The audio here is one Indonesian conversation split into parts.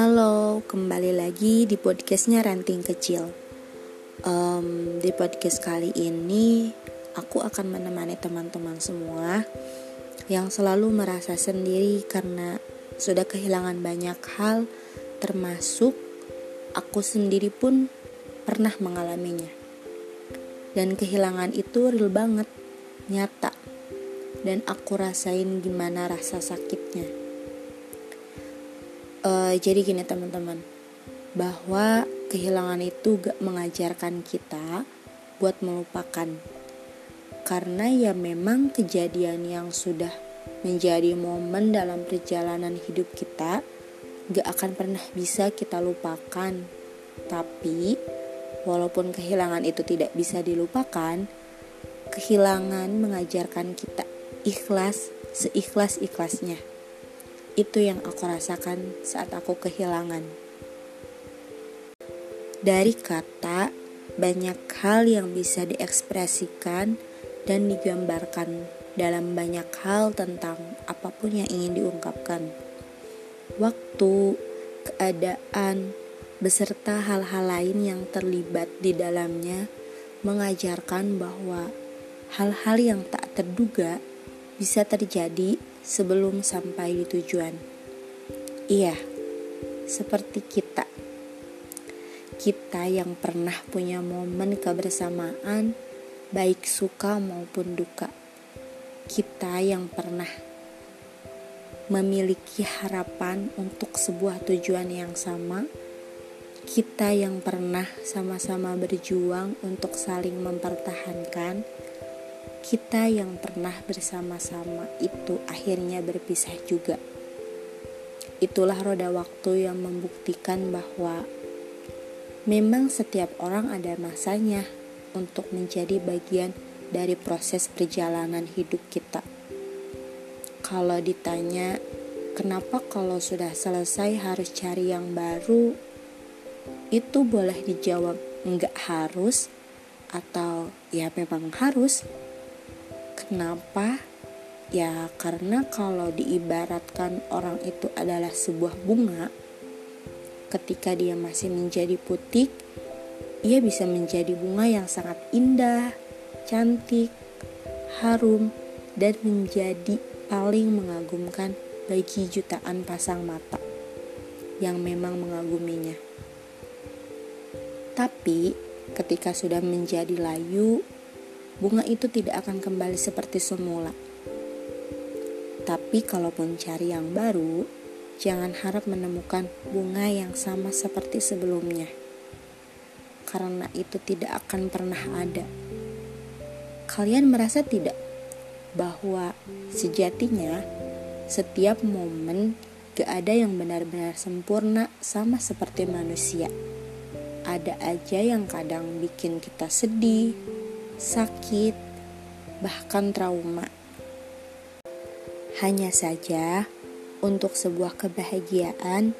Halo, kembali lagi di podcastnya Ranting Kecil. Um, di podcast kali ini, aku akan menemani teman-teman semua yang selalu merasa sendiri karena sudah kehilangan banyak hal, termasuk aku sendiri pun pernah mengalaminya. Dan kehilangan itu real banget, nyata. Dan aku rasain gimana rasa sakitnya Uh, jadi gini teman-teman, bahwa kehilangan itu gak mengajarkan kita buat melupakan. Karena ya memang kejadian yang sudah menjadi momen dalam perjalanan hidup kita gak akan pernah bisa kita lupakan. Tapi walaupun kehilangan itu tidak bisa dilupakan, kehilangan mengajarkan kita ikhlas seikhlas-ikhlasnya. Itu yang aku rasakan saat aku kehilangan. Dari kata, banyak hal yang bisa diekspresikan dan digambarkan dalam banyak hal tentang apa pun yang ingin diungkapkan. Waktu, keadaan, beserta hal-hal lain yang terlibat di dalamnya mengajarkan bahwa hal-hal yang tak terduga bisa terjadi sebelum sampai di tujuan. Iya, seperti kita. Kita yang pernah punya momen kebersamaan, baik suka maupun duka. Kita yang pernah memiliki harapan untuk sebuah tujuan yang sama. Kita yang pernah sama-sama berjuang untuk saling mempertahankan kita yang pernah bersama-sama itu akhirnya berpisah juga. Itulah roda waktu yang membuktikan bahwa memang setiap orang ada masanya untuk menjadi bagian dari proses perjalanan hidup kita. Kalau ditanya, kenapa kalau sudah selesai harus cari yang baru? Itu boleh dijawab enggak harus atau ya memang harus. Kenapa? Ya, karena kalau diibaratkan orang itu adalah sebuah bunga, ketika dia masih menjadi putih, ia bisa menjadi bunga yang sangat indah, cantik, harum, dan menjadi paling mengagumkan bagi jutaan pasang mata yang memang mengaguminya. Tapi, ketika sudah menjadi layu, bunga itu tidak akan kembali seperti semula. Tapi kalaupun cari yang baru, jangan harap menemukan bunga yang sama seperti sebelumnya. Karena itu tidak akan pernah ada. Kalian merasa tidak bahwa sejatinya setiap momen gak ada yang benar-benar sempurna sama seperti manusia. Ada aja yang kadang bikin kita sedih, sakit, bahkan trauma. Hanya saja, untuk sebuah kebahagiaan,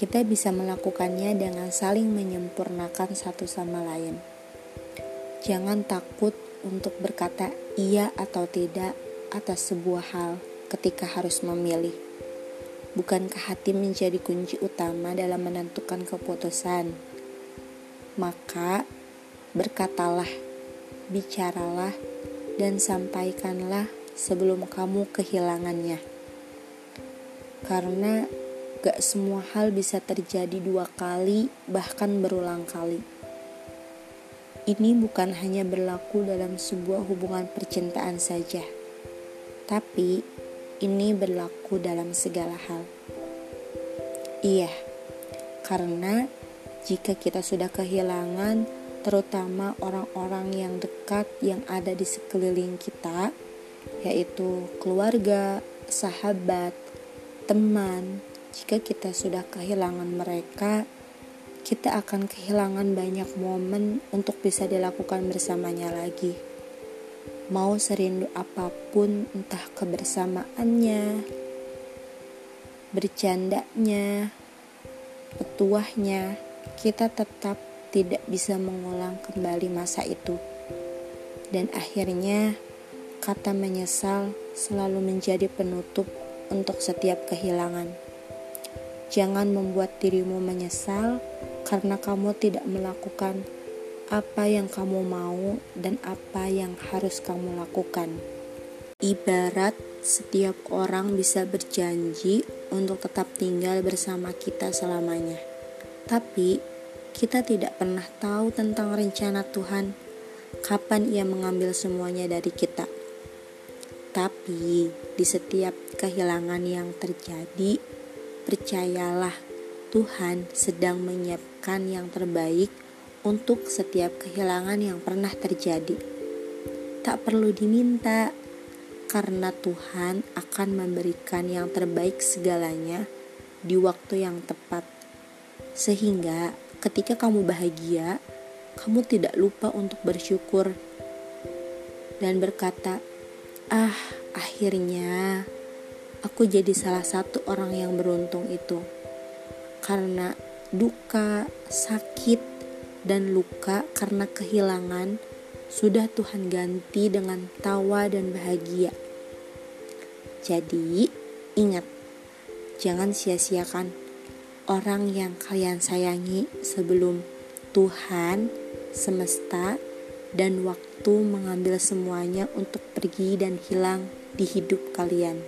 kita bisa melakukannya dengan saling menyempurnakan satu sama lain. Jangan takut untuk berkata iya atau tidak atas sebuah hal ketika harus memilih. Bukankah hati menjadi kunci utama dalam menentukan keputusan? Maka berkatalah bicaralah dan sampaikanlah sebelum kamu kehilangannya. Karena gak semua hal bisa terjadi dua kali, bahkan berulang kali. Ini bukan hanya berlaku dalam sebuah hubungan percintaan saja, tapi ini berlaku dalam segala hal. Iya, karena jika kita sudah kehilangan, terutama orang-orang yang dekat yang ada di sekeliling kita, yaitu keluarga, sahabat, teman. Jika kita sudah kehilangan mereka, kita akan kehilangan banyak momen untuk bisa dilakukan bersamanya lagi. Mau serindu apa pun, entah kebersamaannya, bercandanya, petuahnya, kita tetap tidak bisa mengulang kembali masa itu. Dan akhirnya, kata menyesal selalu menjadi penutup untuk setiap kehilangan. Jangan membuat dirimu menyesal karena kamu tidak melakukan apa yang kamu mau dan apa yang harus kamu lakukan. Ibarat setiap orang bisa berjanji untuk tetap tinggal bersama kita selamanya, tapi kita tidak pernah tahu tentang rencana Tuhan, kapan Ia mengambil semuanya dari kita. Tapi di setiap kehilangan yang terjadi, percayalah Tuhan sedang menyiapkan yang terbaik untuk setiap kehilangan yang pernah terjadi. Tak perlu diminta, karena Tuhan akan memberikan yang terbaik segalanya di waktu yang tepat, sehingga ketika kamu bahagia, kamu tidak lupa untuk bersyukur dan berkata, "Ah, akhirnya aku jadi salah satu orang yang beruntung itu." Karena duka, sakit, dan luka karena kehilangan sudah Tuhan ganti dengan tawa dan bahagia. Jadi, ingat, jangan sia-siakan orang yang kalian sayangi sebelum Tuhan, semesta, dan waktu mengambil semuanya untuk pergi dan hilang di hidup kalian.